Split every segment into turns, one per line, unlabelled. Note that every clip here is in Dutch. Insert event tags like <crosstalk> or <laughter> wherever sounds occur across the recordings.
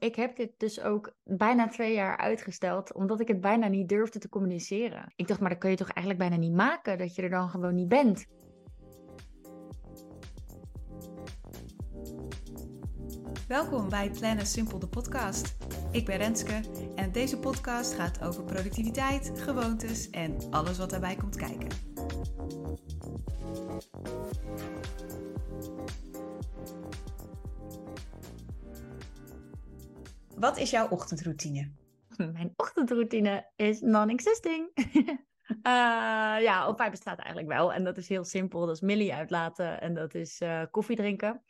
Ik heb dit dus ook bijna twee jaar uitgesteld, omdat ik het bijna niet durfde te communiceren. Ik dacht, maar dat kun je toch eigenlijk bijna niet maken, dat je er dan gewoon niet bent.
Welkom bij Plannen Simpel, de podcast. Ik ben Renske en deze podcast gaat over productiviteit, gewoontes en alles wat daarbij komt kijken. Wat is jouw ochtendroutine? <laughs>
Mijn ochtendroutine is non-existing. uh, <laughs> ja, op mij bestaat eigenlijk wel. En dat is heel simpel. Dat is Millie uitlaten en dat is uh, koffie drinken.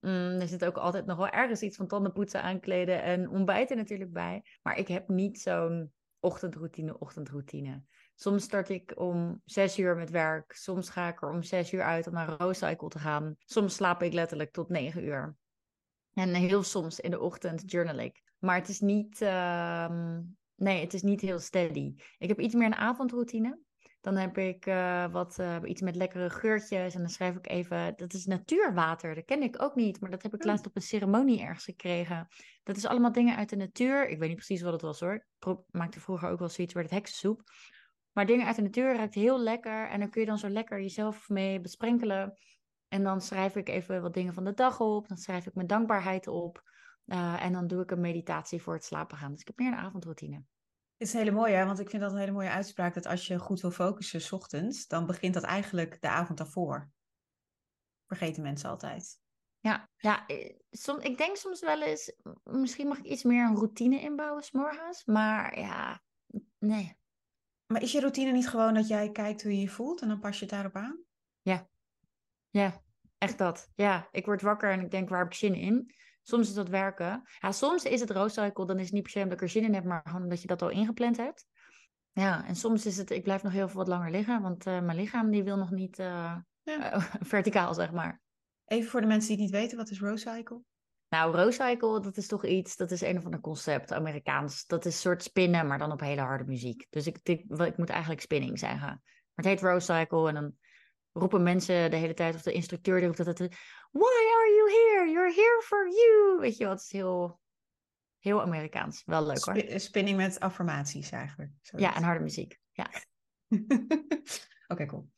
Mm, er zit ook altijd nog wel ergens iets van tandenpoetsen, aankleden en ontbijten natuurlijk bij. Maar ik heb niet zo'n ochtendroutine, ochtendroutine. Soms start ik om zes uur met werk. Soms ga ik er om zes uur uit om naar Rose Cycle te gaan. Soms slaap ik letterlijk tot negen uur. En heel soms in de ochtend journal ik. Maar het is niet, uh, nee, het is niet heel steady. Ik heb iets meer een avondroutine. Dan heb ik uh, wat, uh, iets met lekkere geurtjes. En dan schrijf ik even, dat is natuurwater. Dat ken ik ook niet, maar dat heb ik oh. laatst op een ceremonie ergens gekregen. Dat is allemaal dingen uit de natuur. Ik weet niet precies wat het was hoor. Ik maakte vroeger ook wel zoiets met het heksensoep. Maar dingen uit de natuur ruikt heel lekker. En dan kun je dan zo lekker jezelf mee besprenkelen. En dan schrijf ik even wat dingen van de dag op. Dan schrijf ik mijn dankbaarheid op. Uh, en dan doe ik een meditatie voor het slapen gaan. Dus ik heb meer een avondroutine.
Het is een hele mooie, want ik vind dat een hele mooie uitspraak. Dat als je goed wil focussen s ochtends, dan begint dat eigenlijk de avond daarvoor. Vergeten mensen altijd.
Ja, ja eh, ik denk soms wel eens, misschien mag ik iets meer een routine inbouwen s'morgens. Maar ja, nee.
Maar is je routine niet gewoon dat jij kijkt hoe je je voelt en dan pas je het daarop aan?
Ja, ja, echt dat. Ja, ik word wakker en ik denk, waar heb ik zin in? Soms is dat werken. Ja, soms is het roostcycle, dan is het niet per se omdat ik er zin in heb, maar gewoon omdat je dat al ingepland hebt. Ja, en soms is het, ik blijf nog heel veel wat langer liggen, want uh, mijn lichaam die wil nog niet uh, ja. uh, <laughs> verticaal, zeg maar.
Even voor de mensen die het niet weten, wat is roostcycle?
Nou, roostcycle, dat is toch iets, dat is een of ander concept, Amerikaans. Dat is een soort spinnen, maar dan op hele harde muziek. Dus ik, ik, ik moet eigenlijk spinning zeggen. Maar het heet roostcycle en dan roepen mensen de hele tijd, of de instructeur die roept dat het, why are you here? You're here for you. Weet je wat, het is heel, heel Amerikaans. Wel leuk hoor.
Sp spinning met affirmaties eigenlijk.
Zoiets. Ja, en harde muziek. Ja. <laughs>
Oké, okay, cool.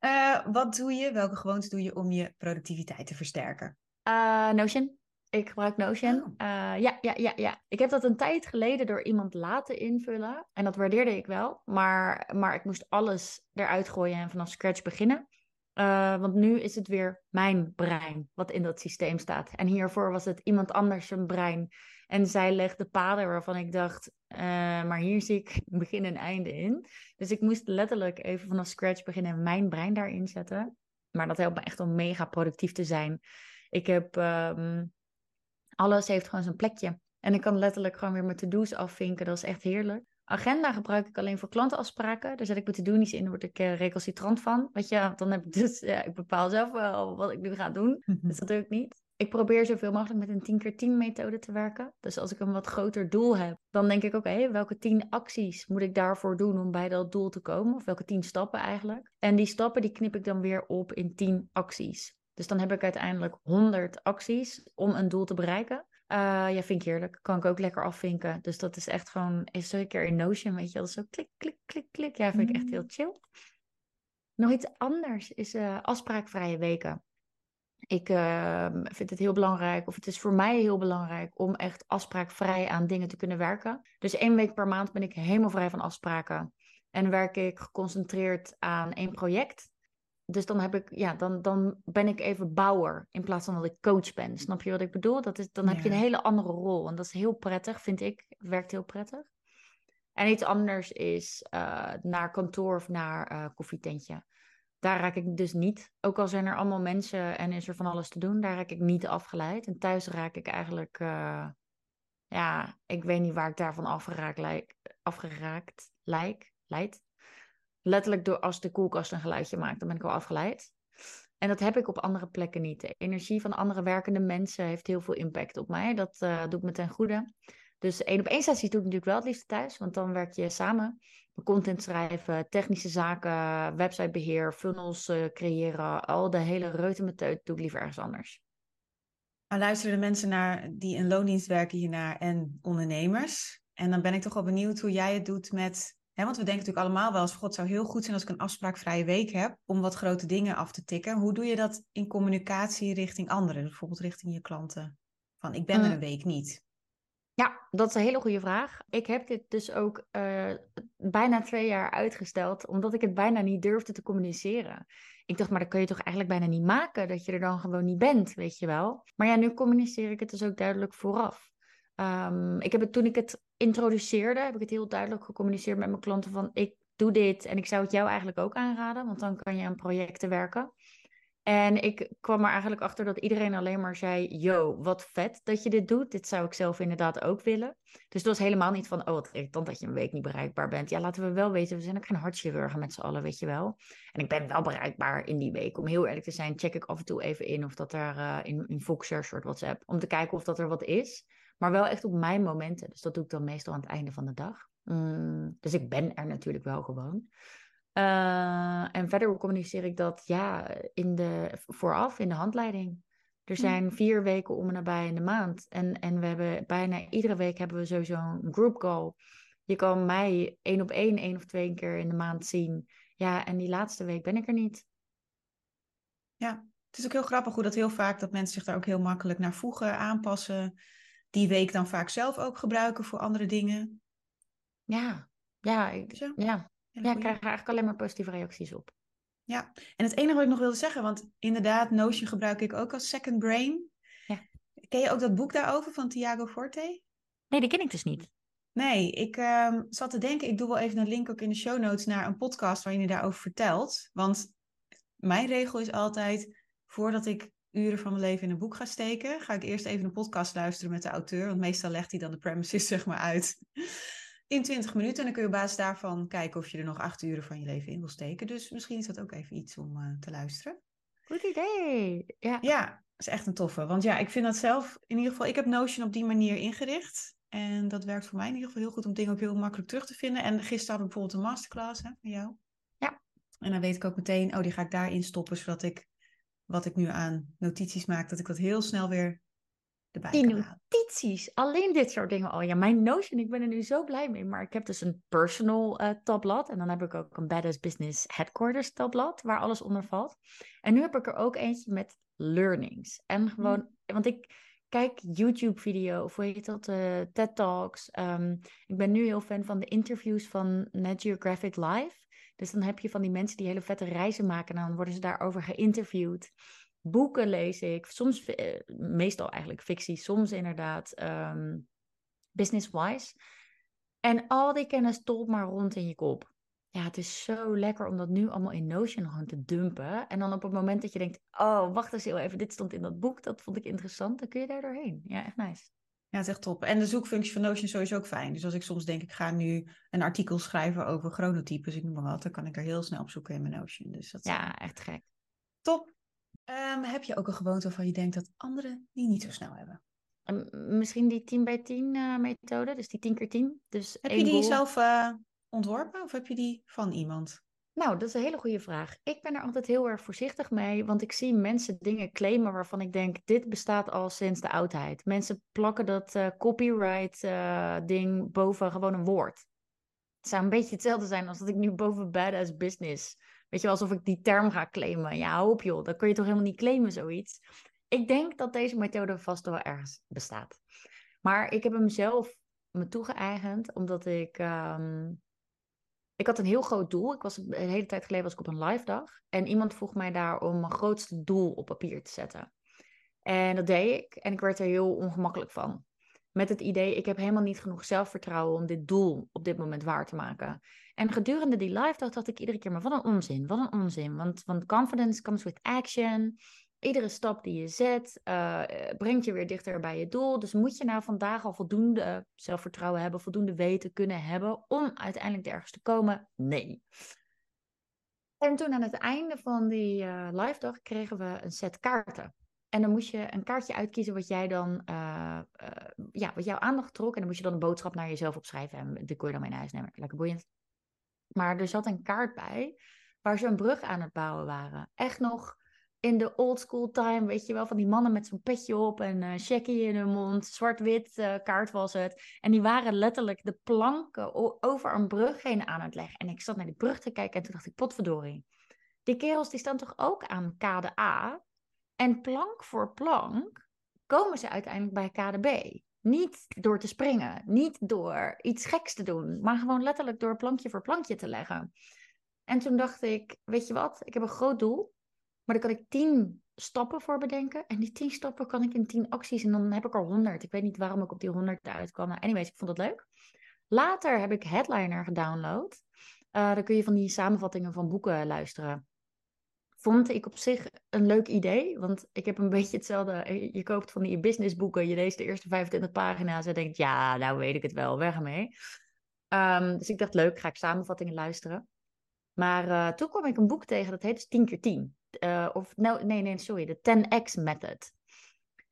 Uh, wat doe je, welke gewoontes doe je om je productiviteit te versterken?
Uh, Notion. Ik gebruik Notion. Oh. Uh, ja, ja, ja, ja. Ik heb dat een tijd geleden door iemand laten invullen. En dat waardeerde ik wel. Maar, maar ik moest alles eruit gooien en vanaf scratch beginnen. Uh, want nu is het weer mijn brein wat in dat systeem staat. En hiervoor was het iemand anders zijn brein. En zij legde paden waarvan ik dacht, uh, maar hier zie ik <laughs> begin en einde in. Dus ik moest letterlijk even vanaf scratch beginnen en mijn brein daarin zetten. Maar dat helpt me echt om mega productief te zijn. Ik heb, um, alles heeft gewoon zijn plekje. En ik kan letterlijk gewoon weer mijn to-do's afvinken. Dat is echt heerlijk. Agenda gebruik ik alleen voor klantenafspraken. Daar zet ik mijn to-do niet in, daar word ik uh, recalcitrant van. Weet je, dan heb ik dus, ja, ik bepaal zelf wel wat ik nu ga doen. Dus dat doe ik niet. Ik probeer zoveel mogelijk met een 10 keer 10 methode te werken. Dus als ik een wat groter doel heb, dan denk ik, oké, welke 10 acties moet ik daarvoor doen om bij dat doel te komen? Of welke 10 stappen eigenlijk? En die stappen die knip ik dan weer op in 10 acties. Dus dan heb ik uiteindelijk 100 acties om een doel te bereiken. Uh, ja, vind ik heerlijk. Kan ik ook lekker afvinken. Dus dat is echt gewoon, is zo een keer in Notion, weet je, is zo klik, klik, klik, klik. Ja, vind ik echt heel mm. chill. Nog iets anders is uh, afspraakvrije weken. Ik uh, vind het heel belangrijk, of het is voor mij heel belangrijk, om echt afspraakvrij aan dingen te kunnen werken. Dus één week per maand ben ik helemaal vrij van afspraken. En werk ik geconcentreerd aan één project dus dan heb ik, ja, dan, dan ben ik even bouwer in plaats van dat ik coach ben. Snap je wat ik bedoel? Dat is, dan heb je een hele andere rol. En dat is heel prettig, vind ik. Het werkt heel prettig. En iets anders is uh, naar kantoor of naar uh, koffietentje. Daar raak ik dus niet. Ook al zijn er allemaal mensen en is er van alles te doen, daar raak ik niet afgeleid. En thuis raak ik eigenlijk, uh, ja, ik weet niet waar ik daarvan afgeraakt lijk, afgeraakt lijk, leid letterlijk door als de koelkast een geluidje maakt, dan ben ik al afgeleid. En dat heb ik op andere plekken niet. De energie van andere werkende mensen heeft heel veel impact op mij. Dat uh, doet me ten goede. Dus één op één sessies doe ik natuurlijk wel het liefst thuis, want dan werk je samen. Content schrijven, technische zaken, websitebeheer, funnels uh, creëren, al de hele reutemeteut doe ik liever ergens anders.
Nou, luisteren de mensen naar die in loondienst werken hiernaar en ondernemers. En dan ben ik toch wel benieuwd hoe jij het doet met. Want we denken natuurlijk allemaal wel eens: God, het zou heel goed zijn als ik een afspraakvrije week heb om wat grote dingen af te tikken. Hoe doe je dat in communicatie richting anderen, bijvoorbeeld richting je klanten? Van ik ben er
Mm.
een week niet.
Ja, dat is een hele goede vraag. Ik heb dit dus ook eh, bijna twee jaar uitgesteld, omdat ik het bijna niet durfde te communiceren. Ik dacht, maar dat kun je toch eigenlijk bijna niet maken, dat je er dan gewoon niet bent, weet je wel. Maar ja, nu communiceer ik het dus ook duidelijk vooraf. Ehm, ik heb het toen ik het introduceerde, heb ik het heel duidelijk gecommuniceerd met mijn klanten van ik doe dit en ik zou het jou eigenlijk ook aanraden, want dan kan je aan projecten werken. En ik kwam er eigenlijk achter dat iedereen alleen maar zei: Yo, wat vet dat je dit doet. Dit zou ik zelf inderdaad ook willen. Dus het was helemaal niet van: Oh, wat irritant dat je een week niet bereikbaar bent. Ja, laten we wel weten, we zijn ook geen hartchirurgen met z'n allen, weet je wel. En ik ben wel bereikbaar in die week. Om heel eerlijk te zijn, check ik af en toe even in of dat er eh, in, in Voxer soort WhatsApp. Om te kijken of dat er wat is. Maar wel echt op mijn momenten. Dus dat doe ik dan meestal aan het einde van de dag. Mm, dus ik ben er natuurlijk wel gewoon. Uh, en verder communiceer ik dat ja, in de, vooraf in de handleiding. Er zijn vier weken om en nabij in de maand. En, en we hebben bijna iedere week hebben we sowieso een group call. Je kan mij één op één, één of twee keer in de maand zien. Ja, en die laatste week ben ik er niet.
Ja, het is ook heel grappig hoe dat heel vaak dat mensen zich daar ook heel makkelijk naar voegen, aanpassen. Die week dan vaak zelf ook gebruiken voor andere dingen.
Ja, ja, ik,
Zo.
ja.
Ja,
ik krijg er eigenlijk alleen maar positieve reacties op.
Ja, en het enige wat ik nog wilde zeggen, want inderdaad, Notion gebruik ik ook als second brain.
Ja.
Ken je ook dat boek daarover van Tiago Forte?
Nee, die ken ik dus niet.
Nee, ik ehm, zat te denken, ik doe wel even een link ook in de show notes naar een podcast waarin hij daarover vertelt. Want mijn regel is altijd, voordat ik uren van mijn leven in een boek ga steken, ga ik eerst even een podcast luisteren met de auteur. Want meestal legt hij dan de premises <laughs> zeg maar uit in 20 minuten. En dan kun je op basis daarvan kijken of je er nog acht uren van je leven in wil steken. Dus misschien is dat ook even iets om eh, te luisteren.
Goed idee. Ja.
Ja, dat is echt een toffe. Want ja, ik vind dat zelf, in ieder geval, ik heb Notion op die manier ingericht. En dat werkt voor mij in ieder geval heel goed om dingen ook heel makkelijk terug te vinden. En gisteren hadden we bijvoorbeeld een masterclass hè, van jou.
Ja.
En dan weet ik ook meteen, oh, die ga ik daarin stoppen, zodat ik wat ik nu aan notities maak, dat ik dat heel snel weer erbij
Die
kan halen.
notities, alleen dit soort dingen al. Ja, mijn Notion, ik ben er nu zo blij mee. Maar ik heb dus een personal eh, tabblad. En dan heb ik ook een Badass Business Headquarters tabblad, waar alles onder valt. En nu heb ik er ook eentje met learnings. En gewoon, want ik kijk YouTube-video, of hoe heet dat, eh, TED Talks. Ehm, ik ben nu heel fan van de interviews van Net Geographic Live. Dus dan heb je van die mensen die hele vette reizen maken. En dan worden ze daarover geïnterviewd. Boeken lees ik. Soms, eh, meestal eigenlijk fictie. Soms inderdaad ehm, business-wise. En al die kennis tolt maar rond in je kop. Ja, het is zo lekker om dat nu allemaal in Notion gewoon te dumpen. En dan op het moment dat je denkt, oh, wacht eens heel even, dit stond in dat boek, dat vond ik interessant, dan kun je daar doorheen. Ja, echt nice.
Ja, het is echt top. En de zoekfunctie van Notion is sowieso ook fijn. Dus als ik soms denk, ik ga nu een artikel schrijven over chronotypes, ik noem maar wat, dan kan ik er heel snel op zoeken in mijn Notion. Dus dat is
Ja, echt gek.
top. Ehm, heb je ook een gewoonte waarvan je denkt dat anderen die niet zo snel hebben?
En misschien die 10 bij 10 eh, methode, dus die 10 keer 10. Dus
Heb je die
goal.
zelf eh, ontworpen of heb je die van iemand?
Nou, dat is een hele goede vraag. Ik ben er altijd heel erg voorzichtig mee, want ik zie mensen dingen claimen waarvan ik denk, dit bestaat al sinds de oudheid. Mensen plakken dat eh, copyright eh, ding boven gewoon een woord. Het zou een beetje hetzelfde zijn als dat ik nu boven badass business, weet je alsof ik die term ga claimen. Ja, hou op joh, dat kun je toch helemaal niet claimen, zoiets. Ik denk dat deze methode vast wel ergens bestaat. Maar ik heb hem zelf me toegeëigend, omdat ik... ehm, ik had een heel groot doel. Ik was een hele tijd geleden was ik op een live dag. En iemand vroeg mij daar om mijn grootste doel op papier te zetten. En dat deed ik. En ik werd er heel ongemakkelijk van. Met het idee, ik heb helemaal niet genoeg zelfvertrouwen om dit doel op dit moment waar te maken. En gedurende die live dag dacht ik iedere keer, maar wat een onzin, wat een onzin. Want, want confidence comes with action. Iedere stap die je zet, eh, brengt je weer dichter bij je doel. Dus moet je nou vandaag al voldoende zelfvertrouwen hebben, voldoende weten kunnen hebben om uiteindelijk ergens te komen? Nee. En toen aan het einde van die eh, live dag kregen we een set kaarten. En dan moest je een kaartje uitkiezen wat jij dan, eh, eh, ja, wat jouw aandacht trok. En dan moest je dan een boodschap naar jezelf opschrijven. En die kon je dan mee naar huis nemen. Lekker boeiend. Maar er zat een kaart bij waar ze een brug aan het bouwen waren. Echt nog in de old school time, weet je wel, van die mannen met zo'n petje op en uh, in hun mond, zwart-wit uh, kaart was het. En die waren letterlijk de planken over een brug heen aan het leggen. En ik zat naar die brug te kijken en toen dacht ik, potverdorie. Die kerels die staan toch ook aan kade A? En plank voor plank komen ze uiteindelijk bij kade B. Niet door te springen, niet door iets geks te doen, maar gewoon letterlijk door plankje voor plankje te leggen. En toen dacht ik, weet je wat, ik heb een groot doel, maar daar kan ik tien stappen voor bedenken. En die tien stappen kan ik in tien acties en dan heb ik er honderd. Ik weet niet waarom ik op die honderd uitkwam. Nou, anyways, ik vond het leuk. Later heb ik Headliner gedownload. Uh, kun je van die samenvattingen van boeken luisteren vond ik op zich een leuk idee. Want ik heb een <laughs> beetje hetzelfde. Eh, je koopt van die businessboeken, je leest de eerste 25 pagina's en denkt, ja, nou weet ik het wel, weg ermee. Um, dus ik dacht, leuk, ga ik samenvattingen luisteren. Maar uh, toen kwam ik een boek tegen, dat heet dus 10 keer 10. Uh, of, nou, nee, nee, sorry, de 10x method.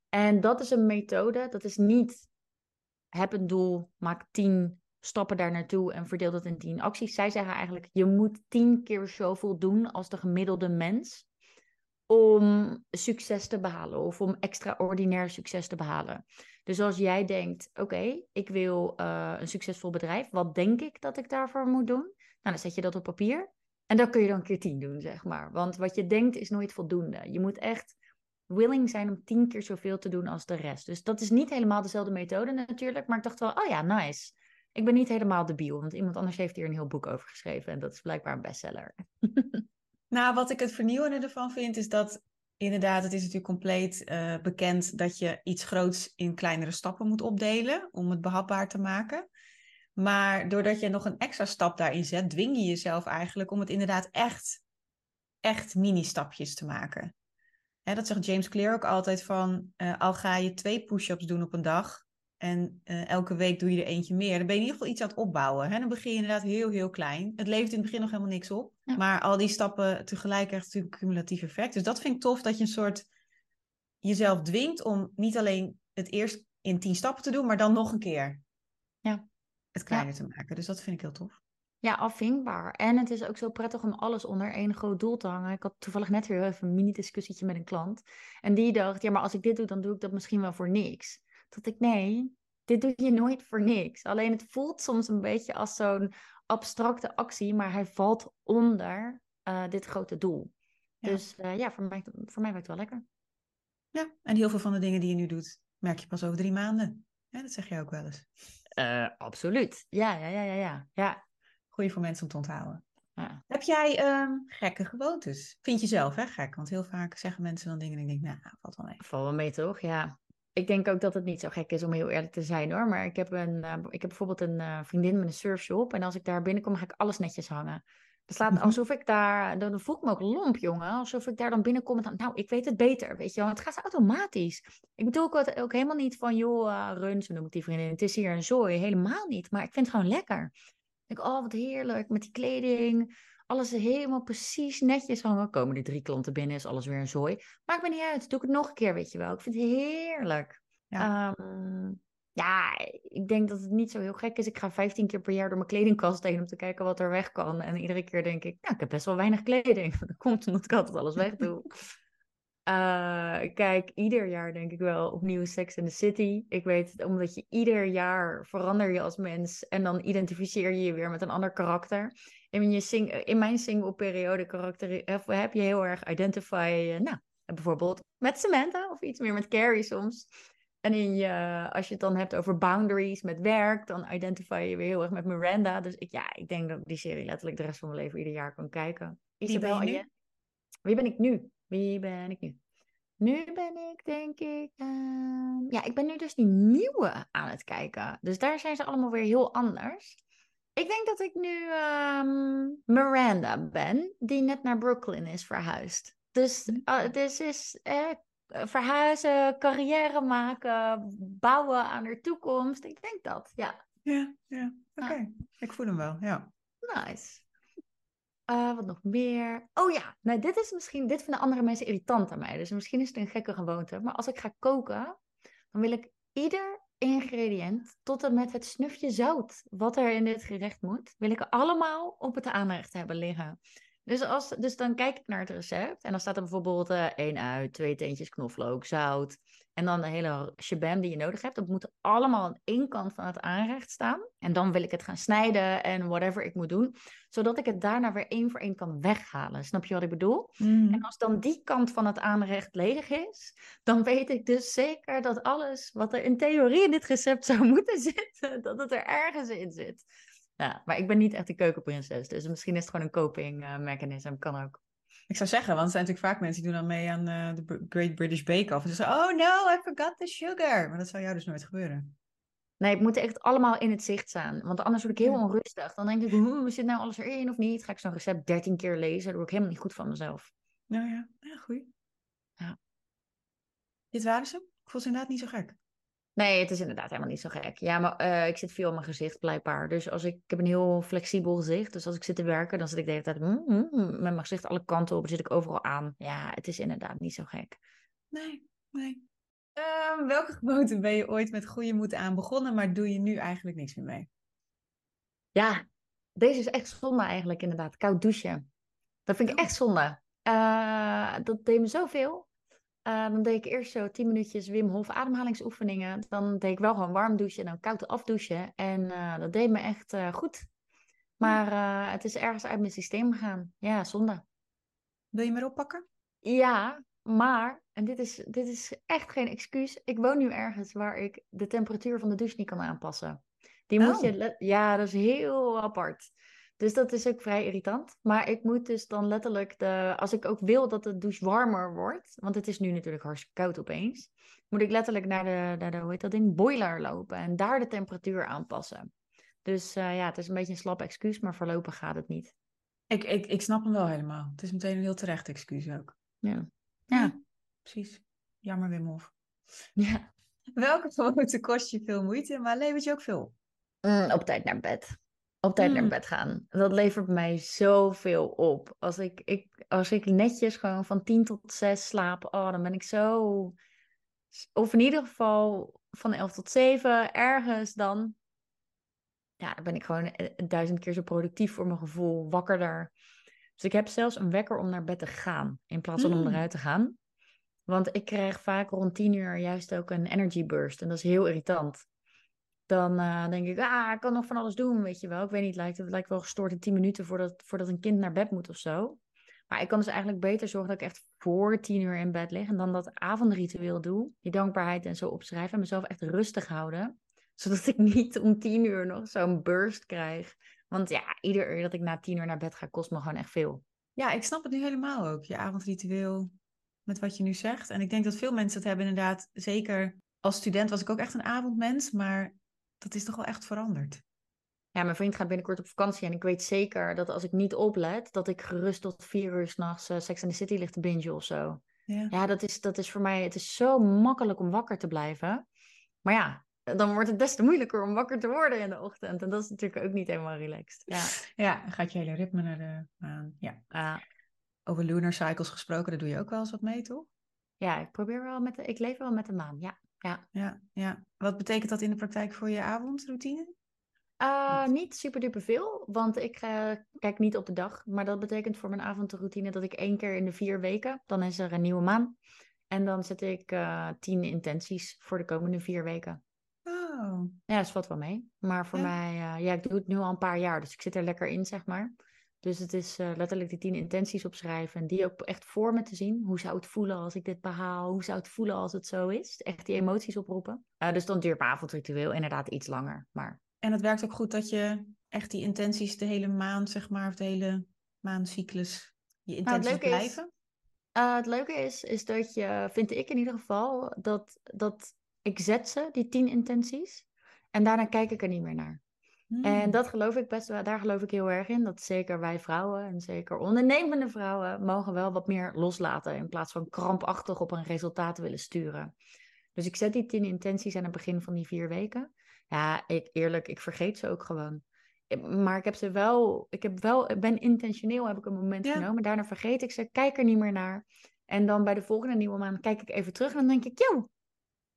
En dat is een methode, dat is niet heb een doel, maak 10 stappen daar naartoe en verdeel dat in tien acties. Zij zeggen eigenlijk, je moet tien keer zoveel doen als de gemiddelde mens om succes te behalen of om extraordinair succes te behalen. Dus als jij denkt, oké, ik wil uh, een succesvol bedrijf, wat denk ik dat ik daarvoor moet doen? Nou, dan zet je dat op papier en dan kun je dan keer tien doen, zeg maar. Want wat je denkt is nooit voldoende. Je moet echt willing zijn om tien keer zoveel te doen als de rest. Dus dat is niet helemaal dezelfde methode natuurlijk, maar ik dacht wel, oh ja, nice ik ben niet helemaal debiel, want iemand anders heeft hier een heel boek over geschreven en dat is blijkbaar een bestseller. <laughs>
nou, wat ik het vernieuwende ervan vind, is dat inderdaad, het is natuurlijk compleet uh, bekend dat je iets groots in kleinere stappen moet opdelen om het behapbaar te maken. Maar doordat je nog een extra stap daarin zet, dwing je jezelf eigenlijk om het inderdaad echt, echt mini-stapjes te maken. Hè, dat zegt James Clear ook altijd van, uh, al ga je twee push-ups doen op een dag, en uh, elke week doe je er eentje meer. Dan ben je in ieder geval iets aan het opbouwen. Hè? Dan begin je inderdaad heel, heel klein. Het levert in het begin nog helemaal niks op. Maar al die stappen tegelijk krijgt natuurlijk een cumulatief effect. Dus dat vind ik tof dat je een soort jezelf dwingt om niet alleen het eerst in tien stappen te doen, maar dan nog een keer ja. Het kleiner te maken. Dus dat vind ik heel tof.
Ja, afvinkbaar. En het is ook zo prettig om alles onder één groot doel te hangen. Ik had toevallig net weer even een mini-discussietje met een klant. En die dacht, ja, maar als ik dit doe, dan doe ik dat misschien wel voor niks. Dat ik, nee, dit doe je nooit voor niks. Alleen het voelt soms een beetje als zo'n abstracte actie, maar hij valt onder uh, dit grote doel. Dus uh, ja, voor mij, voor mij werkt het wel lekker.
Ja, en heel veel van de dingen die je nu doet, merk je pas over drie maanden. Ja, dat zeg je ook wel eens.
Uh, absoluut. Ja, ja, ja, ja, ja. ja.
Goeie voor mensen om te onthouden. Ja. Heb jij um, gekke gewoontes? Vind je zelf, hè, gek? Want heel vaak zeggen mensen dan dingen en ik denk, nou, valt wel mee.
Valt wel mee, toch? Ja ik denk ook dat het niet zo gek is om heel eerlijk te zijn hoor. Maar ik heb, een, uh, ik heb bijvoorbeeld een uh, vriendin met een surfshop. En als ik daar binnenkom, ga ik alles netjes hangen. Het slaat mhm. alsof ik daar, dan voel ik me ook lomp, jongen. Alsof ik daar dan binnenkom en dan, nou, ik weet het beter, weet je wel. Het gaat automatisch. Ik bedoel ook, ook helemaal niet van, joh, uh, Run, zo noem ik die vriendin, het is hier een zooi. Helemaal niet, maar ik vind het gewoon lekker. Ik denk, oh, wat heerlijk, met die kleding alles helemaal precies netjes hangen. Komen die drie klanten binnen, is alles weer een zooi. Maakt me niet uit, doe ik het nog een keer, weet je wel. Ik vind het heerlijk. Ja. Ehm, ja, ik denk dat het niet zo heel gek is. Ik ga 15 keer per jaar door mijn kledingkast heen om te kijken wat er weg kan. En iedere keer denk ik, nou, ik heb best wel weinig kleding. <laughs> Dat komt omdat ik altijd alles weg doe. Uh, kijk, ieder jaar denk ik wel opnieuw Sex in the City. Ik weet het, omdat je ieder jaar verander je als mens en dan identificeer je je weer met een ander karakter. In, in mijn single periode karakter heb je heel erg identify, nou, bijvoorbeeld met Samantha of iets meer met Carrie soms. En in je, als je het dan hebt over boundaries met werk, dan identify je weer heel erg met Miranda. Dus ik, ja, ik denk dat ik die serie letterlijk de rest van mijn leven ieder jaar kan kijken.
Isabel, Wie ben je
Wie ben ik nu? Wie ben ik nu? Nu ben ik denk ik. Uh, ja, ik ben nu dus die nieuwe aan het kijken. Dus daar zijn ze allemaal weer heel anders. Ik denk dat ik nu um, Miranda ben, die net naar Brooklyn is verhuisd. Dus uh, is eh, verhuizen, carrière maken, bouwen aan de toekomst. Ik denk dat, ja.
Ja, ja. oké. Ik voel hem wel, ja.
Nice. Uh, wat nog meer? Oh ja, nou, dit is misschien, dit vinden andere mensen irritant aan mij. Dus misschien is het een gekke gewoonte. Maar als ik ga koken, dan wil ik ieder ingrediënt tot en met het snufje zout wat er in dit gerecht moet, wil ik allemaal op het aanrecht hebben liggen. Dus, als, dus dan kijk ik naar het recept en dan staat er bijvoorbeeld uh, één uit, twee teentjes knoflook, zout. En dan de hele shabam die je nodig hebt. Dat moet allemaal aan één kant van het aanrecht staan. En dan wil ik het gaan snijden en whatever ik moet doen. Zodat ik het daarna weer één voor één kan weghalen. Snap je wat ik bedoel?
Mm.
En als dan die kant van het aanrecht ledig is, dan weet ik dus zeker dat alles wat er in theorie in dit recept zou <laughs> moeten zitten, dat het er ergens in zit. Ja, maar ik ben niet echt een keukenprinses, dus misschien is het gewoon een coping uh, mechanism, kan ook.
Ik zou zeggen, want er zijn natuurlijk vaak mensen die doen dan mee aan uh, de Great British Bake Off. En ze zeggen, oh no, I forgot the sugar. Maar dat zou jou dus nooit gebeuren.
Nee, het moet echt allemaal in het zicht staan. Want anders word ik heel onrustig. Dan denk ik, hoe zit nou alles erin of niet? Ga ik zo'n recept dertien keer lezen? Dan word ik helemaal niet goed van mezelf.
Nou ja, ja goeie.
Ja.
Dit waren ze? Ik vond ze inderdaad niet zo gek.
Nee, het is inderdaad helemaal niet zo gek. Ja, maar uh, ik zit veel op mijn gezicht blijkbaar. Dus als ik, ik heb een heel flexibel gezicht. Dus als ik zit te werken, dan zit ik de hele tijd mm, mm, met mijn gezicht alle kanten op. zit ik overal aan. Ja, het is inderdaad niet zo gek.
Nee, nee. Uh, welke gewoonte ben je ooit met goede moed aan begonnen, maar doe je nu eigenlijk niks meer mee?
Ja, deze is echt zonde eigenlijk inderdaad. Koud douchen. Dat vind ik echt zonde. Uh, dat deed me zoveel. Uh, dan deed ik eerst zo 10 minuutjes Wim Hof ademhalingsoefeningen. Dan deed ik wel gewoon warm douchen en dan koud afdouchen. En uh, dat deed me echt uh, goed. Maar het is ergens uit mijn systeem gegaan. Ja, zonde.
Wil je me oppakken?
Ja, maar, en dit is, dit is echt geen excuus. Ik woon nu ergens waar ik de temperatuur van de douche niet kan aanpassen. Die moet
Oh.
je, ja, dat is heel apart. Dus dat is ook vrij irritant. Maar ik moet dus dan letterlijk, de, als ik ook wil dat de douche warmer wordt, want het is nu natuurlijk hartstikke koud opeens, moet ik letterlijk naar de, naar de hoe heet dat ding, boiler lopen en daar de temperatuur aanpassen. Dus eh, ja, het is een beetje een slap excuus, maar voorlopig gaat het niet.
Ik, ik, ik snap hem wel helemaal. Het is meteen een heel terecht excuus ook.
Ja. Ja.
precies. Jammer Wim Hof.
ja.
Welke gewoonte kost je veel moeite, maar levert je ook veel op?
Mm, op tijd naar bed. Op tijd naar
Mm.
bed gaan. Dat levert mij zoveel op. Als ik, ik, als ik netjes gewoon van 10 tot 6 slaap, oh, dan ben ik zo. Of in ieder geval van 11 tot 7, ergens dan. Ja, dan ben ik gewoon eh, duizend keer zo productief voor mijn gevoel, wakkerder. Dus ik heb zelfs een wekker om naar bed te gaan, in plaats van om
Mm.
eruit te gaan. Want ik krijg vaak rond 10 uur juist ook een energy burst. En dat is heel irritant dan eh, denk ik, ah, ik kan nog van alles doen, weet je wel. Ik weet niet, lijkt, het lijkt wel gestoord in 10 minuten voordat, voordat een kind naar bed moet of zo. Maar ik kan dus eigenlijk beter zorgen dat ik echt voor 10 uur in bed lig en dan dat avondritueel doe, die dankbaarheid en zo opschrijven en mezelf echt rustig houden, <laughs> zodat ik niet om 10 uur nog zo'n burst krijg. Want ja, ieder uur dat ik na 10 uur naar bed ga, kost me gewoon echt veel.
Ja, ik snap het nu helemaal ook. Je avondritueel met wat je nu zegt. En ik denk dat veel mensen dat hebben inderdaad. Zeker als student was ik ook echt een avondmens, maar dat is toch wel echt veranderd.
Ja, mijn vriend gaat binnenkort op vakantie en ik weet zeker dat als ik niet oplet, dat ik gerust tot vier uur s'nachts uh, Sex and the City ligt te bingen of zo.
Ja.
Ja, dat is, dat is voor mij, het is zo makkelijk om wakker te blijven. Maar ja, dan wordt het des te moeilijker om wakker te worden in de ochtend. En dat is natuurlijk ook niet helemaal relaxed. Ja,
Ja, gaat je hele ritme naar de maan. Ja. Over lunar cycles gesproken, daar doe je ook wel eens wat mee, toch?
ja ik probeer wel met de, ik leef wel met de maan, ja. Ja.
Ja, ja. Wat betekent dat in de praktijk voor je avondroutine?
Uh, niet super duper veel, want ik uh, kijk niet op de dag. Maar dat betekent voor mijn avondroutine dat ik één keer in de vier weken, dan is er een nieuwe maan. En dan zet ik uh, tien intenties voor de komende vier weken.
Oh.
Ja, dat valt wel mee. Maar voor
Ja.
mij, ja, ik doe het nu al een paar jaar, dus ik zit er lekker in, zeg maar. Dus het is uh, letterlijk die tien intenties opschrijven en die ook echt voor me te zien. Hoe zou het voelen als ik dit behaal? Hoe zou het voelen als het zo is? Echt die emoties oproepen. Uh, dus dan duurt mijn avondritueel inderdaad iets langer. Maar
En het werkt ook goed dat je echt die intenties de hele maand, zeg maar, of de hele maandcyclus, je
Nou,
intenties
is-
blijven.
Uh, het leuke is, is dat je, vind ik in ieder geval, dat, dat ik zet ze, die tien intenties. En daarna kijk ik er niet meer naar.
Hmm.
En dat geloof ik best wel, daar geloof ik heel erg in. Dat zeker wij vrouwen en zeker ondernemende vrouwen mogen wel wat meer loslaten. In plaats van krampachtig op een resultaat willen sturen. Dus ik zet die tien intenties aan het begin van die vier weken. Ja, ik, eerlijk, ik vergeet ze ook gewoon. Maar ik heb ze wel, ik heb wel, ben intentioneel, heb ik een moment
Ja.
genomen. Daarna vergeet ik ze, kijk er niet meer naar. En dan bij de volgende nieuwe maand kijk ik even terug en dan denk ik, yo,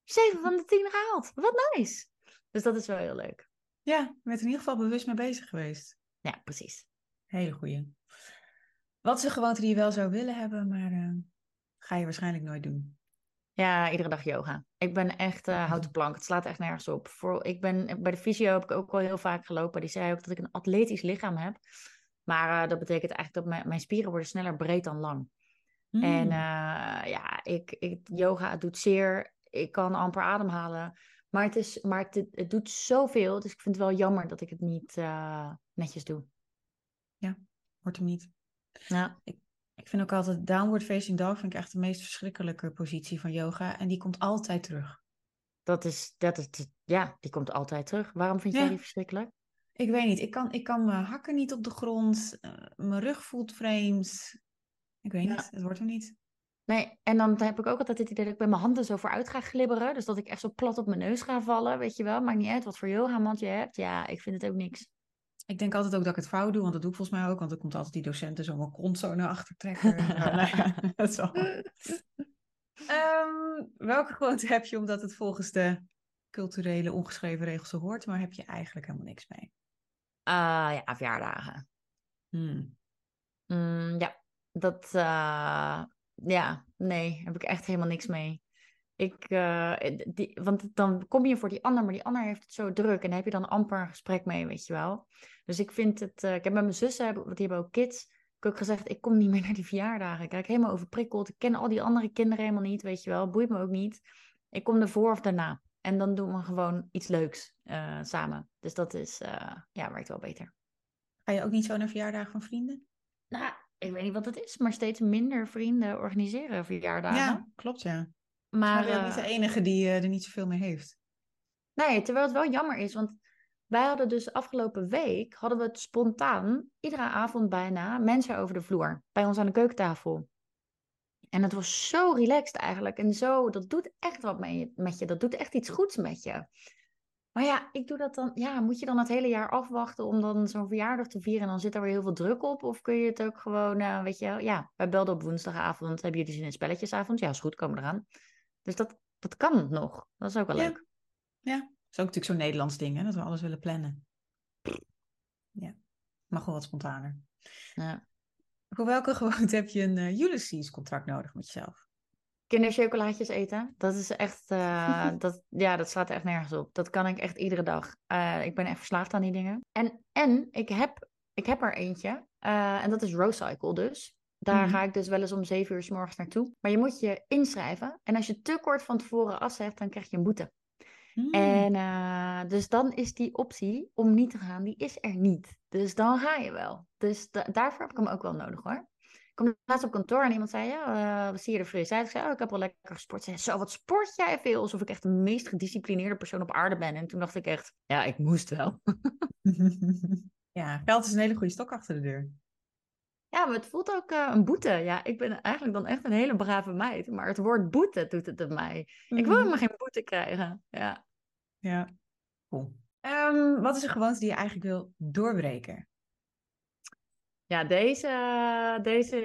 zeven van de tien gehaald. Wat nice. Dus dat is wel heel leuk.
Ja, je bent in ieder geval bewust mee bezig geweest.
Ja, precies.
Hele goeie. Wat is een gewoonte die je wel zou willen hebben, maar uh, ga je waarschijnlijk nooit doen?
Ja, iedere dag yoga. Ik ben echt uh, houten <laughs> plank. Het slaat echt nergens op. Voor, ik ben, bij de fysio heb ik ook al heel vaak gelopen. Die zei ook dat ik een atletisch lichaam heb. Maar uh, dat betekent eigenlijk dat mijn, mijn spieren worden sneller breed dan lang. Mm. En uh, ja, ik, ik, yoga doet zeer. Ik kan amper ademhalen. Maar, het, is, maar het, het doet zoveel. Dus ik vind het wel jammer dat ik het niet netjes doe.
Ja, wordt hem niet.
Ja.
Ik, ik vind ook altijd downward facing dog vind ik echt de meest verschrikkelijke positie van yoga. En die komt altijd terug.
Dat is, dat is, ja, die komt altijd terug. Waarom vind jij die verschrikkelijk?
Ik weet niet. Ik kan, ik kan mijn hakken niet op de grond. Uh, mijn rug voelt vreemd. Ik weet ja. niet. Het wordt er niet.
Nee, en dan heb ik ook altijd het idee dat ik met mijn handen zo vooruit ga glibberen. Dus dat ik echt zo plat op mijn neus ga vallen, weet je wel. Maakt niet uit wat voor yoga je hebt. Ja, ik vind het ook niks.
Ik denk altijd ook dat ik het fout doe, want dat doe ik volgens mij ook. Want dan komt altijd die docenten zo mijn kont zo naar achter trekken. <laughs> nou, ja, <laughs> dat zo. um, welke gewoonte heb je omdat het volgens de culturele ongeschreven regels zo hoort, maar heb je eigenlijk helemaal niks mee?
Uh, ja, verjaardagen.
Hmm.
Mm, ja, dat, uh, ja, nee, heb ik echt helemaal niks mee. Ik, uh, die, want dan kom je voor die ander, maar die ander heeft het zo druk. En daar heb je dan amper een gesprek mee, weet je wel. Dus ik vind het... Uh, ik heb met mijn zussen, want die hebben ook kids... Ik heb ook gezegd, ik kom niet meer <laughs> naar die verjaardagen. Ik krijg helemaal overprikkeld. Ik ken al die andere kinderen helemaal niet, weet je wel. Boeit me ook niet. Ik kom ervoor of daarna. En dan doen we gewoon iets leuks uh, samen. Dus dat is, ja, werkt wel beter.
Ga je ook niet zo naar verjaardagen van vrienden?
Nou, ik weet niet wat het is, maar steeds minder vrienden organiseren verjaardagen.
Ja, klopt ja.
Maar,
maar ben niet de enige die uh, er niet zoveel mee heeft.
Nee, terwijl het wel jammer is, want wij hadden dus afgelopen week, hadden we het spontaan, iedere avond bijna, mensen over de vloer. Bij ons aan de keukentafel. En het was zo relaxed eigenlijk. En zo, dat doet echt wat met je. Dat doet echt iets goeds met je. Maar ja, ik doe dat dan. Ja, moet je dan het hele jaar afwachten om dan zo'n verjaardag te vieren en dan zit er weer heel veel druk op? Of kun je het ook gewoon, uh, weet je, ja, wij belden op woensdagavond. Hebben jullie zin in spelletjesavond? Ja, is goed, komen eraan. Dus dat, dat kan nog. Dat is ook wel
ja.
leuk.
Ja, dat is ook natuurlijk zo'n Nederlands ding, hè? dat we alles willen plannen. Ja, mag wel wat spontaner.
Ja.
Voor welke gewoonte heb je een uh, Ulysses contract nodig met jezelf?
Kinderchocolaatjes eten, dat is echt, uh, <laughs> dat, ja, dat slaat echt nergens op. Dat kan ik echt iedere dag. Uh, ik ben echt verslaafd aan die dingen. En, en ik, heb, ik heb er eentje, uh, en dat is Rocycle dus. Daar mm. ga ik dus wel eens om zeven uur s morgens naartoe. Maar je moet je inschrijven. En als je te kort van tevoren afzegt, dan krijg je een boete. Mm. En dus dan is die optie om niet te gaan, die is er niet. Dus dan ga je wel. Dus da daarvoor heb ik hem ook wel nodig hoor. Ik kwam laatst op kantoor en iemand zei, ja, uh, wat zie je er fris uit? Ik zei, oh, ik heb wel lekker gesport. Zei, zo, wat sport jij veel? Alsof ik echt de meest gedisciplineerde persoon op aarde ben. En toen dacht ik echt, ja, ik moest wel. <laughs>
ja, geld is een hele goede stok achter de deur.
Ja, maar het voelt ook uh, een boete. Ja, ik ben eigenlijk dan echt een hele brave meid. Maar het woord boete doet het op mij. Mm. Ik wil helemaal geen boete krijgen. Ja.
Ja, cool. Um, wat is een gewoonte die je eigenlijk wil doorbreken?
Ja, deze, deze,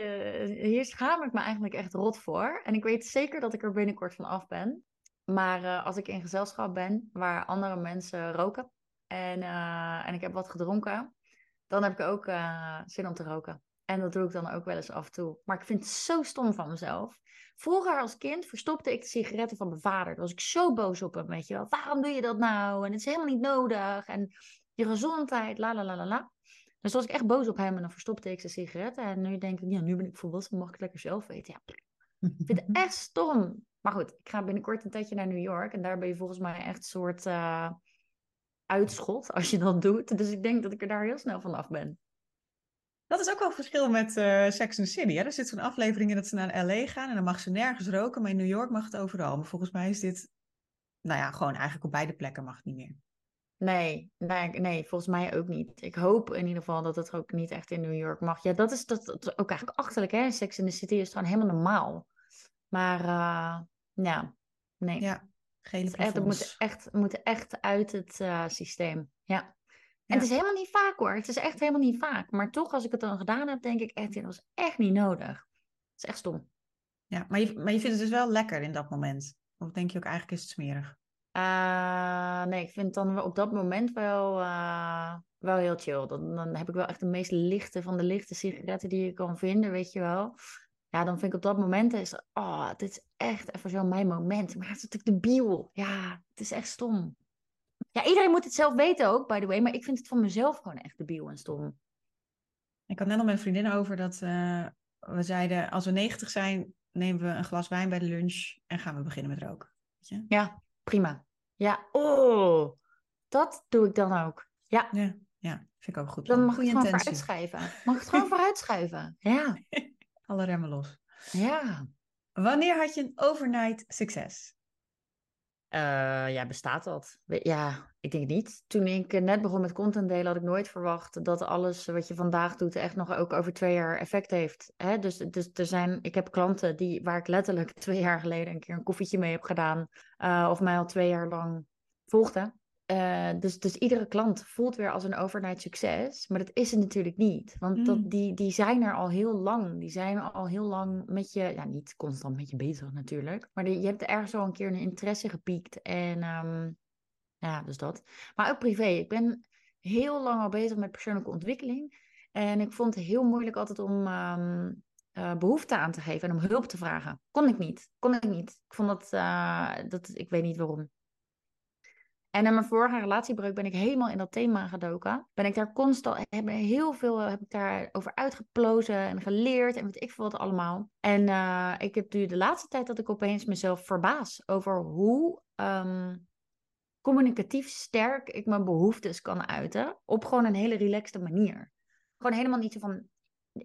hier schaam ik me eigenlijk echt rot voor. En ik weet zeker dat ik er binnenkort van af ben. Maar uh, als ik in gezelschap ben waar andere mensen roken en, uh, en ik heb wat gedronken, dan heb ik ook zin om te roken. En dat doe ik dan ook wel eens af en toe. Maar ik vind het zo stom van mezelf. Vroeger als kind verstopte ik de sigaretten van mijn vader. Daar was ik zo boos op hem, weet je wel. Waarom doe je dat nou? En het is helemaal niet nodig. En je gezondheid, la la la la la. Dus was ik echt boos op hem en dan verstopte ik zijn sigaretten. En nu denk ik, ja, nu ben ik volwassen, mag ik lekker zelf weten. Ja, ik vind het <laughs> echt stom. Maar goed, ik ga binnenkort een tijdje naar New York. En daar ben je volgens mij echt een soort uh, uitschot <laughs> als je dat doet. Dus ik denk dat ik er daar heel snel vanaf ben.
Dat is ook wel een verschil met uh, Sex and the City. Hè? Er zit zo'n aflevering in dat ze naar L.A. gaan en dan mag ze nergens roken, maar in New York mag het overal. Maar volgens mij is dit, nou ja, gewoon eigenlijk op beide plekken mag het niet meer.
Nee, nee, nee, volgens mij ook niet. Ik hoop in ieder geval dat het ook niet echt in New York mag. Ja, dat is, dat, dat ook eigenlijk achterlijk, hè? Sex in the City is gewoon helemaal normaal. Maar, uh, ja, nee.
Ja, geen
het, echt, het moet echt, moet echt uit het uh, systeem. Ja. En het is helemaal niet vaak hoor. Het is echt helemaal niet vaak. Maar toch, als ik het dan gedaan heb, denk ik echt, dat was echt niet nodig. Het is echt stom.
Ja, maar je, maar je vindt het dus wel lekker in dat moment? Of denk je ook eigenlijk is het smerig?
Uh, nee, ik vind dan op dat moment wel, uh, wel heel chill. Dan, dan heb ik wel echt de meest lichte van de lichte sigaretten die je kan vinden, weet je wel. Ja, dan vind ik op dat moment is, oh, dit is echt even zo mijn moment. Maar het is natuurlijk debiel. Ja, het is echt stom. Ja, iedereen moet het zelf weten ook, by the way. Maar ik vind het van mezelf gewoon echt debiel en stom.
Ik had net al met een vriendin over dat uh, we zeiden... als we 90 zijn, nemen we een glas wijn bij de lunch... en gaan we beginnen met roken. Weet je?
Ja, prima. Ja, oh, dat doe ik dan ook. Ja.
Ja, ja vind ik ook goed.
Dan mag ik het gewoon <laughs> vooruitschuiven. Mag ik het gewoon vooruitschuiven? Ja.
Alle remmen los.
Ja.
Wanneer had je een overnight succes?
Uh, ja, bestaat dat? Ja, ik denk niet. Toen ik eh, net begon met content delen, had ik nooit verwacht dat alles wat je vandaag doet echt nog ook over twee jaar effect heeft. Hè? Dus, dus er zijn, ik heb klanten die, waar ik letterlijk <laughs> twee jaar geleden een keer een koffietje mee heb gedaan, uh, of mij al twee jaar lang volgde. Uh, dus, dus iedere klant voelt weer als een overnight succes. Maar dat is het natuurlijk niet. Want dat, mm. die, die zijn er al heel lang. Die zijn al heel lang met je, ja, niet constant met je bezig natuurlijk. Maar die, je hebt ergens al een keer een interesse gepiekt. En um, ja, dus dat. Maar ook privé. Ik ben heel lang al bezig met persoonlijke ontwikkeling. En ik vond het heel moeilijk altijd om um, uh, behoefte aan te geven en om hulp te vragen. Kon ik niet. Kon ik niet. Ik vond dat, uh, dat ik weet niet waarom. En na mijn vorige relatiebreuk ben ik helemaal in dat thema gedoken. Ben ik daar constant, heb heel veel heb ik daar over uitgeplozen en geleerd en weet ik veel wat allemaal. En uh, ik heb nu de laatste tijd dat ik opeens mezelf verbaas over hoe um, communicatief sterk ik mijn behoeftes kan uiten. Op gewoon een hele relaxte manier. Gewoon helemaal niet zo van,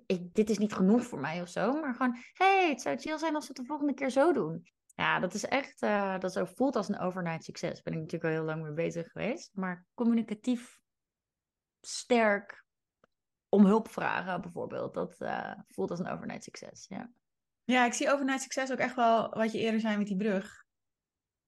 ik, dit is niet genoeg voor mij of zo. Maar gewoon, hey, het zou chill zijn als we het de volgende keer zo doen. Ja, dat is echt, uh, dat voelt als een overnight succes. Ben ik natuurlijk al heel lang mee bezig geweest. Maar communicatief sterk om hulp vragen bijvoorbeeld, dat uh, voelt als een overnight succes. Ja.
ja, ik zie overnight succes ook echt wel wat je eerder zei met die brug.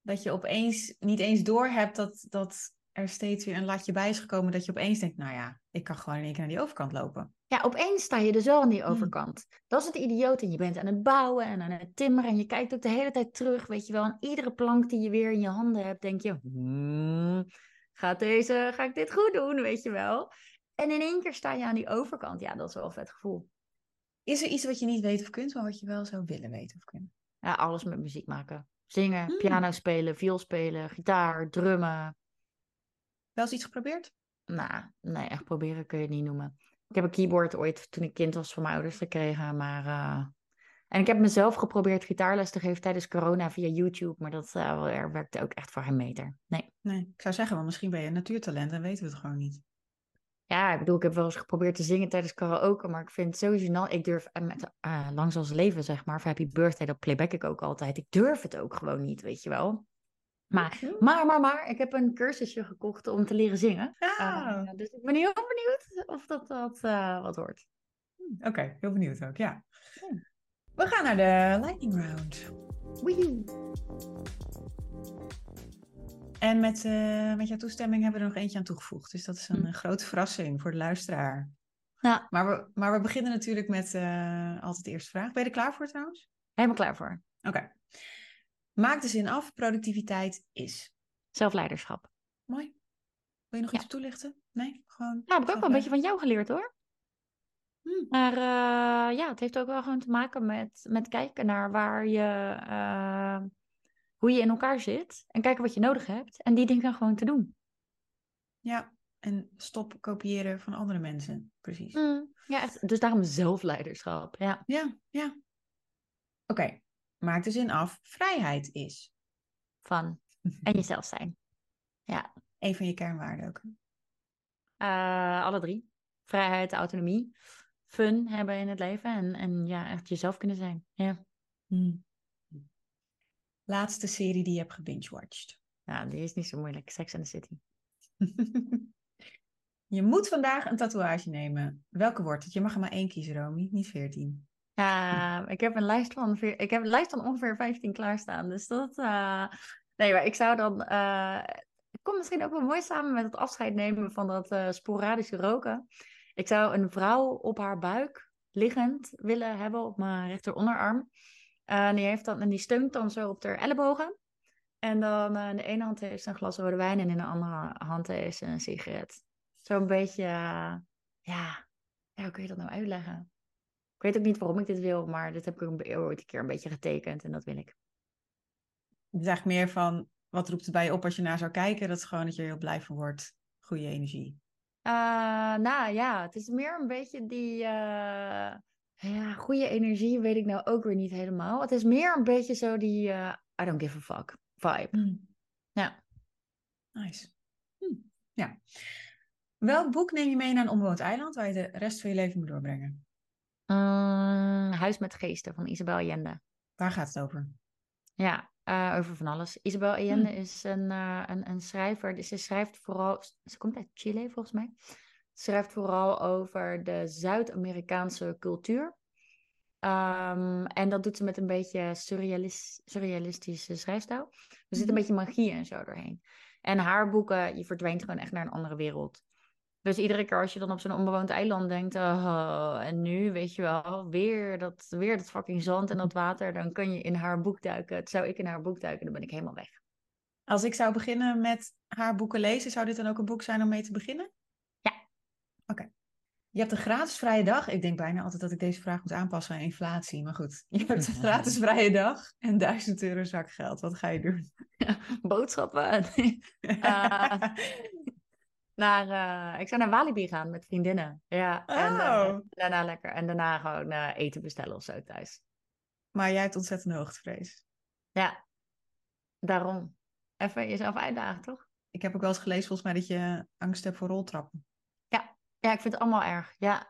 Dat je opeens niet eens door hebt dat, dat er steeds weer een latje bij is gekomen. Dat je opeens denkt, nou ja, ik kan gewoon in één keer naar die overkant lopen.
Ja, opeens sta je dus wel aan die hmm. overkant. Dat is het idioot. En je bent aan het bouwen en aan het timmeren. En je kijkt ook de hele tijd terug, weet je wel. En iedere plank die je weer in je handen hebt, denk je... Hmm, gaat deze, ga ik dit goed doen, weet je wel. En in één keer sta je aan die overkant. Ja, dat is wel een vet gevoel.
Is er iets wat je niet weet of kunt, maar wat je wel zou willen weten of kunnen?
Ja, alles met muziek maken. Zingen, hmm. piano spelen, viool spelen, gitaar, drummen.
Wel eens iets geprobeerd?
Nou, nee, echt proberen kun je het niet noemen. Ik heb een keyboard ooit toen ik kind was van mijn ouders gekregen, maar... Uh... En ik heb mezelf geprobeerd gitaarles te geven tijdens corona via YouTube, maar dat uh, werkte ook echt voor geen meter. Nee.
Nee, ik zou zeggen, want misschien ben je een natuurtalent en weten we het gewoon niet.
Ja, ik bedoel, ik heb wel eens geprobeerd te zingen tijdens karaoke, maar ik vind het sowieso nou, ik durf uh, met uh, langs als leven, zeg maar, voor Happy Birthday, dat playback ik ook altijd. Ik durf het ook gewoon niet, weet je wel. Maar, maar, maar, maar, ik heb een cursusje gekocht om te leren zingen. Uh, dus ik ben heel benieuwd of dat, dat uh, wat wordt.
Oké, okay, heel benieuwd ook, ja. We gaan naar de lightning round. Wee. En met, uh, met jouw toestemming hebben we er nog eentje aan toegevoegd. Dus dat is een hm. grote verrassing voor de luisteraar. Ja. Maar, we, maar we beginnen natuurlijk met altijd de eerste vraag. Ben je er klaar voor trouwens?
Helemaal klaar voor.
Oké. Maak de zin af, productiviteit is.
Zelfleiderschap.
Mooi. Wil je nog iets toelichten? Nee, gewoon.
Nou, heb ik ook wel een beetje van jou geleerd hoor. Hmm. Maar uh, ja, het heeft ook wel gewoon te maken met, met kijken naar waar je, uh, hoe je in elkaar zit. En kijken wat je nodig hebt. En die dingen gewoon te doen.
Ja, en stop kopiëren van andere mensen. Precies.
Hmm. Ja, echt. Dus daarom zelfleiderschap. Ja,
ja. ja. Oké, maak de zin af, vrijheid is.
Van en jezelf zijn. Ja.
Een van je kernwaarden ook.
Uh, alle drie. Vrijheid, autonomie, fun hebben in het leven en, en ja, echt jezelf kunnen zijn. Ja. Hmm.
Laatste serie die je hebt gebingewatcht.
Ja, die is niet zo moeilijk. Sex and the City. <laughs>
je moet vandaag een tatoeage nemen. Welke wordt het? Je mag er maar één kiezen, Romy, niet veertien.
Ja, ik heb een lijst van, ik heb een lijst van ongeveer 15 klaarstaan. Dus dat. Uh... Nee, maar ik zou dan. Uh... Het komt misschien ook wel mooi samen met het afscheid nemen van dat uh, sporadische roken. Ik zou een vrouw op haar buik liggend willen hebben op mijn rechteronderarm. en die, heeft dan, en die steunt dan zo op haar ellebogen. En dan in de ene hand heeft ze een glas rode wijn en in de andere hand heeft ze een sigaret. Zo'n beetje, ja, ja, hoe kun je dat nou uitleggen? Ik weet ook niet waarom ik dit wil, maar dit heb ik ook ooit een keer een beetje getekend en dat wil ik.
Het is eigenlijk meer van, wat roept het bij je op als je naar zou kijken? Dat is gewoon dat je er heel blij van wordt. Goede energie.
Uh, nou ja, het is meer een beetje die ja, goede energie weet ik nou ook weer niet helemaal. Het is meer een beetje zo die I don't give a fuck vibe.
Hmm.
Ja.
Nice. Hm. Ja. Welk boek neem je mee naar een onbewoond eiland waar je de rest van je leven moet doorbrengen?
Um, Huis met geesten van Isabel Allende.
Waar gaat het over?
Ja, uh, over van alles. Isabel Allende hm. is een, uh, een, een schrijver. Ze schrijft vooral. Ze komt uit Chile volgens mij. Ze schrijft vooral over de Zuid-Amerikaanse cultuur. Um, en dat doet ze met een beetje surrealis surrealistische schrijfstijl. Er zit een beetje magie en zo doorheen. En haar boeken, je verdwijnt gewoon echt naar een andere wereld. Dus iedere keer als je dan op zo'n onbewoond eiland denkt, oh, en nu, weet je wel, weer dat, weer dat fucking zand en dat water, dan kun je in haar boek duiken. Het zou ik in haar boek duiken, dan ben ik helemaal weg.
Als ik zou beginnen met haar boeken lezen, zou dit dan ook een boek zijn om mee te beginnen?
Ja.
Oké. Je hebt een gratis vrije dag. Ik denk bijna altijd dat ik deze vraag moet aanpassen aan inflatie. Maar goed, je <laughs> hebt een gratis vrije dag en 1000 euro zakgeld. Wat ga je doen? <laughs>
boodschappen. uh, <laughs> naar, uh, ik zou naar Walibi gaan met vriendinnen. Ja, en uh, daarna lekker. En daarna gewoon eten bestellen of zo thuis.
Maar jij hebt ontzettend hoogtevrees.
Ja, daarom. Even jezelf uitdagen, toch?
Ik heb ook wel eens gelezen volgens mij dat je angst hebt voor roltrappen.
Ja, ik vind het allemaal erg. Ja,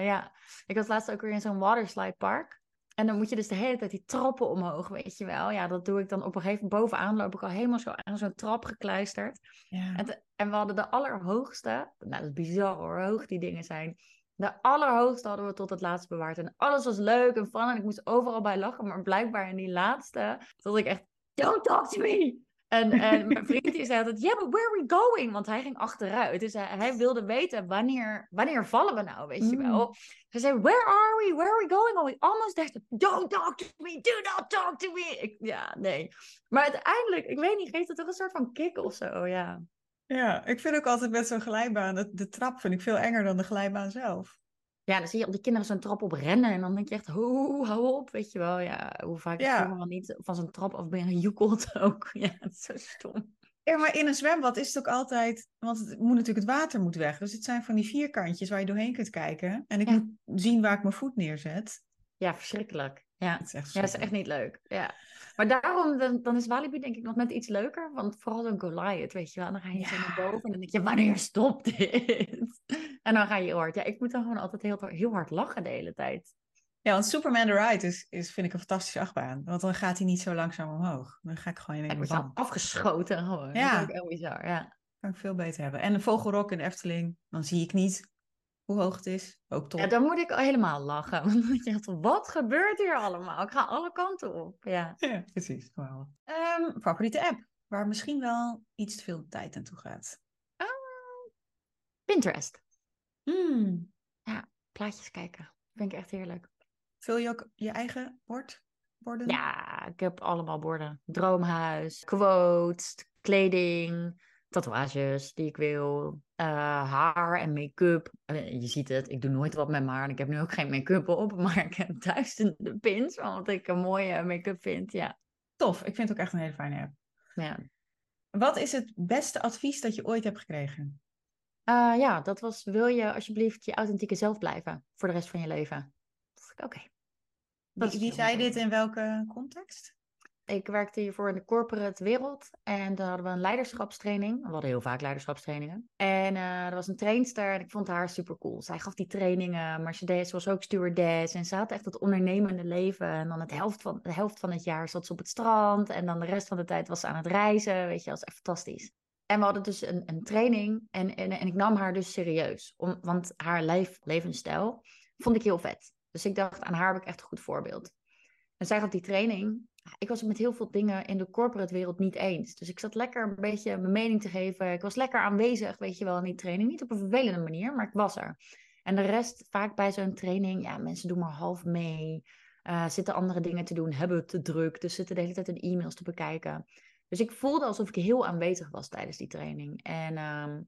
ja. ik was laatst ook weer in zo'n waterslide park. En dan moet je dus de hele tijd die trappen omhoog, weet je wel. Ja, dat doe ik dan op een gegeven moment bovenaan. Loop ik al helemaal zo aan zo'n trap gekluisterd.
Ja.
En, en, we hadden de allerhoogste. Nou, dat is bizar hoor, hoog die dingen zijn. De allerhoogste hadden we tot het laatst bewaard. En alles was leuk en fun. En ik moest overal bij lachen. Maar blijkbaar in die laatste, tot ik echt... Don't talk to me! En, <laughs> en mijn vriend die zei altijd, yeah, but where are we going? Want hij ging achteruit. Dus hij, hij wilde weten, wanneer, wanneer vallen we nou, weet je wel? Mm. Hij zei, where are we? Where are we going? Oh, we almost there. Don't talk to me. Do not talk to me. Ik, ja, nee. Maar uiteindelijk, ik weet niet, geeft het toch een soort van kick of zo, ja.
Ja, ik vind ook altijd met zo'n glijbaan, de, de trap vind ik veel enger dan de glijbaan zelf.
Ja, dan zie je op die kinderen zo'n trap op rennen. En dan denk je echt, hoe, hou op, weet je wel. Ja, hoe vaak ja. ik helemaal niet van zo'n trap af ben gejoekeld <laughs> ook. Ja, het is zo stom.
Ja, maar in een zwembad is het ook altijd... Want het moet natuurlijk, het water moet weg. Dus het zijn van die vierkantjes waar je doorheen kunt kijken. En ik moet zien waar ik mijn voet neerzet.
Ja, verschrikkelijk. Ja, het is echt, ja, dat is echt niet leuk. Ja. Maar daarom, dan, dan is Walibi denk ik nog net iets leuker. Want vooral zo'n Goliath, weet je wel. dan ga je zo naar boven en dan denk je, wanneer stopt dit? <laughs> en dan ga je hard. Ja, ik moet dan gewoon altijd heel, heel hard lachen de hele tijd.
Ja, want Superman the Ride is, is, vind ik een fantastische achtbaan. Want dan gaat hij niet zo langzaam omhoog. Dan ga ik gewoon in
één keer afgeschoten gewoon. Ja. Dat is ook bizar, ja.
Kan ik veel beter hebben. En een vogelrok in de Efteling, dan zie ik niet hoe hoog het is. Ook top.
Ja, dan moet ik helemaal lachen. <laughs> Want je, wat gebeurt hier allemaal? Ik ga alle kanten op. Ja,
ja precies. Wow. Um, favoriete app, waar misschien wel iets te veel tijd naartoe gaat?
Uh, Pinterest.
Hmm.
Ja, plaatjes kijken. Vind ik echt heerlijk.
Vul je ook je eigen bord? Borden?
Ja, ik heb allemaal borden. Droomhuis, quotes, kleding, tatoeages die ik wil, uh, haar en make-up. Uh, je ziet het, ik doe nooit wat met mijn haar. Ik heb nu ook geen make-up op, <laughs> maar ik heb duizenden pins, want ik een mooie make-up vind. Ja.
Tof, ik vind het ook echt een hele fijne app.
Ja.
Wat is het beste advies dat je ooit hebt gekregen?
Uh, ja, dat was: wil je alsjeblieft je authentieke zelf blijven voor de rest van je leven? Oké. Okay.
Wie, wie zei dit in welke context?
Ik werkte hiervoor in de corporate wereld. En dan hadden we een leiderschapstraining. We hadden heel vaak leiderschapstrainingen. En uh, er was een trainster en ik vond haar super cool. Zij gaf die trainingen, maar ze, was ook stewardess. En ze had echt het ondernemende leven. En dan het helft van, de helft van het jaar zat ze op het strand. En dan de rest van de tijd was ze aan het reizen. Weet je, dat was echt fantastisch. En we hadden dus een, een training en, en, ik nam haar dus serieus. Om, want haar levensstijl vond ik heel vet. Dus ik dacht, aan haar heb ik echt een goed voorbeeld. En zij gaf die training ik was het met heel veel dingen in de corporate wereld niet eens. Dus ik zat lekker een beetje mijn mening te geven. Ik was lekker aanwezig, weet je wel, in die training. Niet op een vervelende manier, maar ik was er. En de rest, vaak bij zo'n training, ja, mensen doen maar half mee. Uh, zitten andere dingen te doen, hebben het te druk. Dus zitten de hele tijd hun e-mails te bekijken. Dus ik voelde alsof ik heel aanwezig was tijdens die training. En ehm,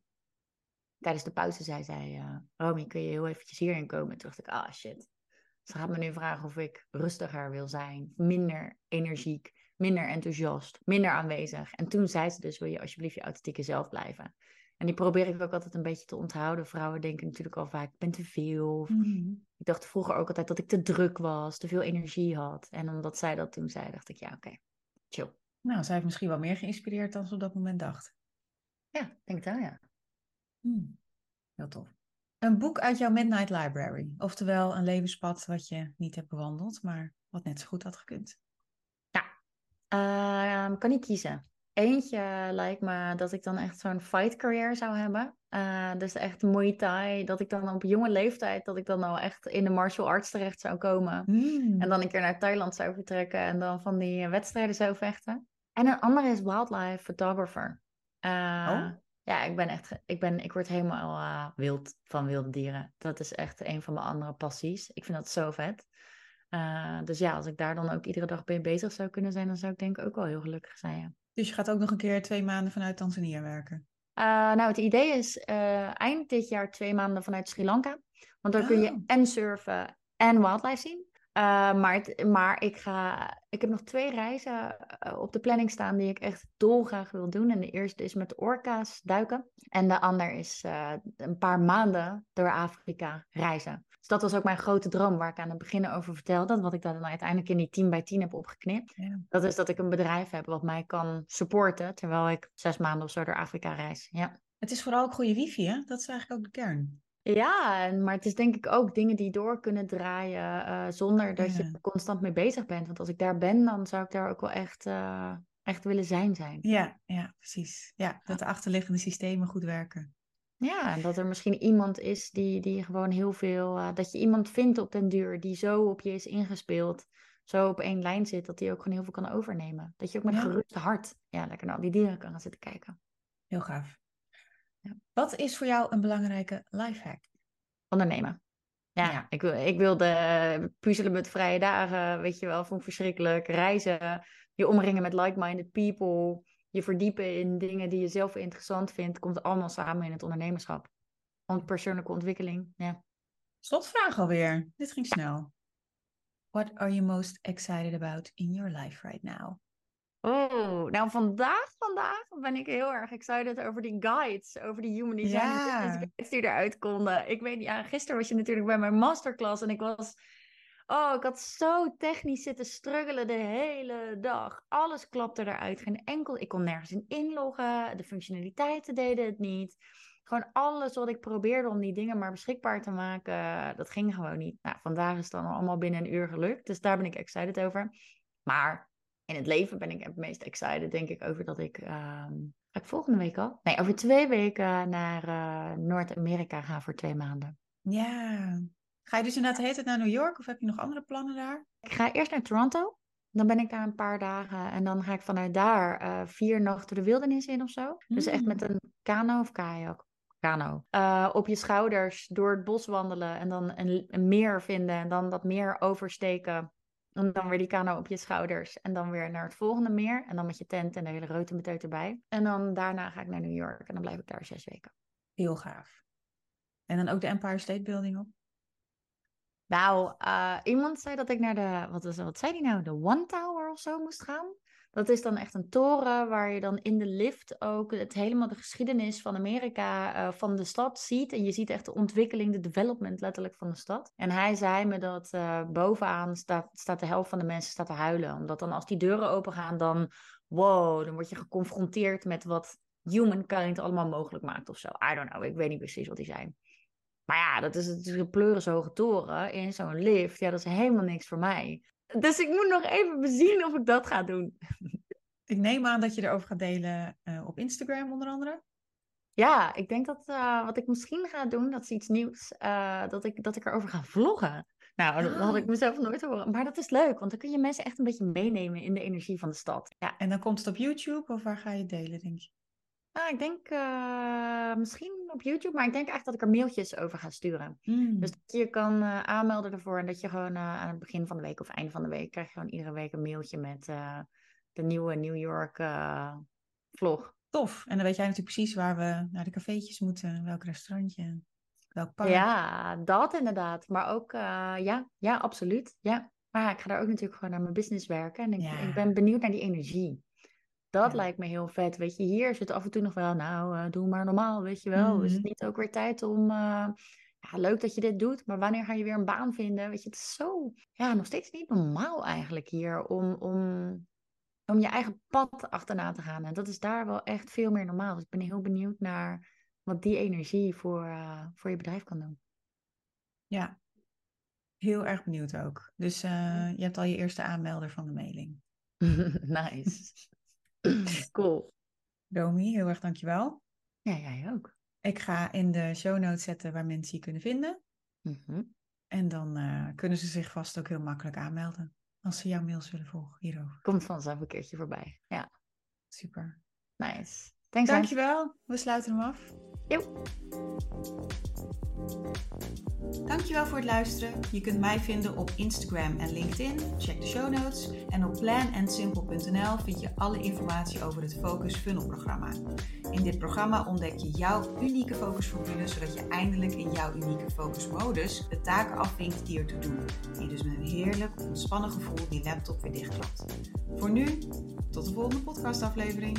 tijdens de pauze zei zij, uh, Romy, kun je heel eventjes hierin komen? En toen dacht ik, ah shit. Ze gaat me nu vragen of ik rustiger wil zijn, minder energiek, minder enthousiast, minder aanwezig. En toen zei ze dus, wil je alsjeblieft je authentieke zelf blijven? En die probeer ik ook altijd een beetje te onthouden. Vrouwen denken natuurlijk al vaak, ik ben te veel.
Mhm.
Ik dacht vroeger ook altijd dat ik te druk was, te veel energie had. En omdat zij dat toen zei, dacht ik, ja, oké, chill.
Nou, zij heeft misschien wel meer geïnspireerd dan ze op dat moment dacht.
Ja, ik denk het wel, ja.
Hmm. Heel tof. Een boek uit jouw Midnight Library. Oftewel een levenspad wat je niet hebt bewandeld, maar wat net zo goed had gekund.
Ehm, kan niet kiezen. Eentje lijkt me dat ik dan echt zo'n fight career zou hebben. Eh, dus echt Muay Thai. Dat ik dan op jonge leeftijd, dat ik dan al echt in de martial arts terecht zou komen.
Hmm.
En dan een keer naar Thailand zou vertrekken en dan van die wedstrijden zou vechten. En een andere is wildlife photographer. Eh,
Oh.
Ja, ik ben echt, ik, ben, ik word helemaal eh, wild van wilde dieren. Dat is echt een van mijn andere passies. Ik vind dat zo vet. Eh, dus ja, als ik daar dan ook iedere dag mee bezig zou kunnen zijn, dan zou ik denk ik ook wel heel gelukkig zijn. Ja.
Dus je gaat ook nog een keer twee maanden vanuit Tanzania werken.
Eh, nou, het idee is eind dit jaar twee maanden vanuit Sri Lanka. Want dan kun
Oh.
je en surfen en wildlife zien. Eh, maar het, maar ik, ga, ik heb nog twee reizen eh, op de planning staan die ik echt dolgraag wil doen. En de eerste is met orka's duiken. En de ander is eh, een paar maanden door Afrika reizen. Dus dat was ook mijn grote droom waar ik aan het begin over vertelde. Wat ik dan uiteindelijk in die 10 bij 10 heb opgeknipt.
Ja.
Dat is dat ik een bedrijf heb wat mij kan supporten. Terwijl ik zes maanden of zo door Afrika reis. Ja.
Het is vooral ook goede wifi, hè? Dat is eigenlijk ook de kern.
Ja, maar het is denk ik ook dingen die door kunnen draaien eh, zonder dat je er constant mee bezig bent. Want als ik daar ben, dan zou ik daar ook wel echt, eh, echt willen zijn zijn.
Ja, ja, precies. Ja, dat de achterliggende systemen goed werken.
Ja, en dat er misschien iemand is die, die gewoon heel veel, eh, dat je iemand vindt op den duur die zo op je is ingespeeld, zo op één lijn zit, dat die ook gewoon heel veel kan overnemen. Dat je ook met
Ja.
gerust hart, ja, lekker naar al die dieren kan gaan zitten kijken.
Heel gaaf. Wat is voor jou een belangrijke lifehack?
Ondernemen. Ja,
Ja.
Ik, wil, ik wilde puzzelen met vrije dagen, weet je wel, vond ik verschrikkelijk. Reizen, je omringen met like-minded people, je verdiepen in dingen die je zelf interessant vindt, komt allemaal samen in het ondernemerschap. Want persoonlijke ontwikkeling, ja.
Slotvraag alweer. Dit ging snel. What are you most excited about in your life right now?
Oh, nou vandaag, vandaag ben ik heel erg excited over die guides, over die human design
Ja.
guides die eruit konden. Ik weet niet, ja, gisteren was je natuurlijk bij mijn masterclass en ik was, oh, ik had zo technisch zitten struggelen de hele dag. Alles klapte eruit, geen enkel, ik kon nergens in inloggen, de functionaliteiten deden het niet. Gewoon alles wat ik probeerde om die dingen maar beschikbaar te maken, dat ging gewoon niet. Nou, vandaag is het dan allemaal binnen een uur gelukt, dus daar ben ik excited over. Maar in het leven ben ik het meest excited, denk ik, over dat ik. ehm, ga ik volgende week al? Nee, over twee weken naar eh, Noord-Amerika ga voor twee maanden.
Ja. Ga je dus inderdaad de hele tijd naar New York of heb je nog andere plannen daar?
Ik ga eerst naar Toronto. Dan ben ik daar een paar dagen. En dan ga ik vanuit daar eh, vier nachten de wildernis in of zo. Dus echt
Mm.
met een kano of kajak. Kano. Eh, op je schouders door het bos wandelen. En dan een, een meer vinden. En dan dat meer oversteken. En dan weer die kano op je schouders. En dan weer naar het volgende meer. En dan met je tent en de hele reutemeteut erbij. En dan daarna ga ik naar New York. En dan blijf ik daar zes weken.
Heel gaaf. En dan ook de Empire State Building op?
Nou, eh, iemand zei dat ik naar de, wat, was, wat zei die nou? De One Tower of zo moest gaan. Dat is dan echt een toren waar je dan in de lift ook het helemaal de geschiedenis van Amerika, eh, van de stad ziet. En je ziet echt de ontwikkeling, de development letterlijk van de stad. En hij zei me dat eh, bovenaan staat, staat de helft van de mensen staat te huilen. Omdat dan als die deuren open gaan, dan wow, dan word je geconfronteerd met wat humankind allemaal mogelijk maakt of zo. I don't know, ik weet niet precies wat hij zei. Maar ja, dat is natuurlijk een pleurishoge toren in zo'n lift. Ja, dat is helemaal niks voor mij. Dus ik moet nog even bezien of ik dat ga doen.
Ik neem aan dat je erover gaat delen eh, op Instagram onder andere.
Ja, ik denk dat eh, wat ik misschien ga doen, dat is iets nieuws, eh, dat, ik, dat ik erover ga vloggen. Nou, dat had ik
Ah.
mezelf nooit horen. Maar dat is leuk, want dan kun je mensen echt een beetje meenemen in de energie van de stad. Ja,
En dan komt het op YouTube of waar ga je het delen, denk je?
Nou, ik denk eh, misschien op YouTube, maar ik denk eigenlijk dat ik er mailtjes over ga sturen.
Mm.
Dus dat je je kan eh, aanmelden ervoor en dat je gewoon eh, aan het begin van de week of einde van de week krijg je gewoon iedere week een mailtje met de nieuwe New York vlog.
Tof. En dan weet jij natuurlijk precies waar we naar de cafeetjes moeten, welk restaurantje, welk park.
Ja, dat inderdaad. Maar ook, ja, ja, absoluut. Ja. Maar ja, ik ga daar ook natuurlijk gewoon naar mijn business werken. En ik,
Ja.
ik ben benieuwd naar die energie. Dat
Ja.
lijkt me heel vet. Weet je, hier zit af en toe nog wel, nou, eh, doe maar normaal, weet je wel. Is het
Mhm.
niet ook weer tijd om, eh, ja, leuk dat je dit doet, maar wanneer ga je weer een baan vinden? Weet je, het is zo, ja, nog steeds niet normaal eigenlijk hier om, om, om je eigen pad achterna te gaan. En dat is daar wel echt veel meer normaal. Dus ik ben heel benieuwd naar wat die energie voor, eh, voor je bedrijf kan doen.
Ja, heel erg benieuwd ook. Dus je hebt al je eerste aanmelder van de mailing. <laughs>
nice. <clears throat> cool.
Romy, heel erg dankjewel.
Ja, jij ook.
Ik ga in de show notes zetten waar mensen je kunnen vinden.
Mhm.
En dan eh, kunnen ze zich vast ook heel makkelijk aanmelden. Als ze jouw mails willen volgen hierover.
Komt vanzelf een keertje voorbij. Ja,
Super.
nice. Thanks.
Dankjewel. We sluiten hem af.
Jo.
Dankjewel voor het luisteren. Je kunt mij vinden op Instagram en LinkedIn. Check de show notes. En op planandsimple.nl vind je alle informatie over het Focus Funnel programma. In dit programma ontdek je jouw unieke focusformule, zodat je eindelijk in jouw unieke focusmodus de taken afvinkt die ertoe doen. En je dus met een heerlijk, ontspannen gevoel die laptop weer dichtklapt. Voor nu, tot de volgende podcastaflevering.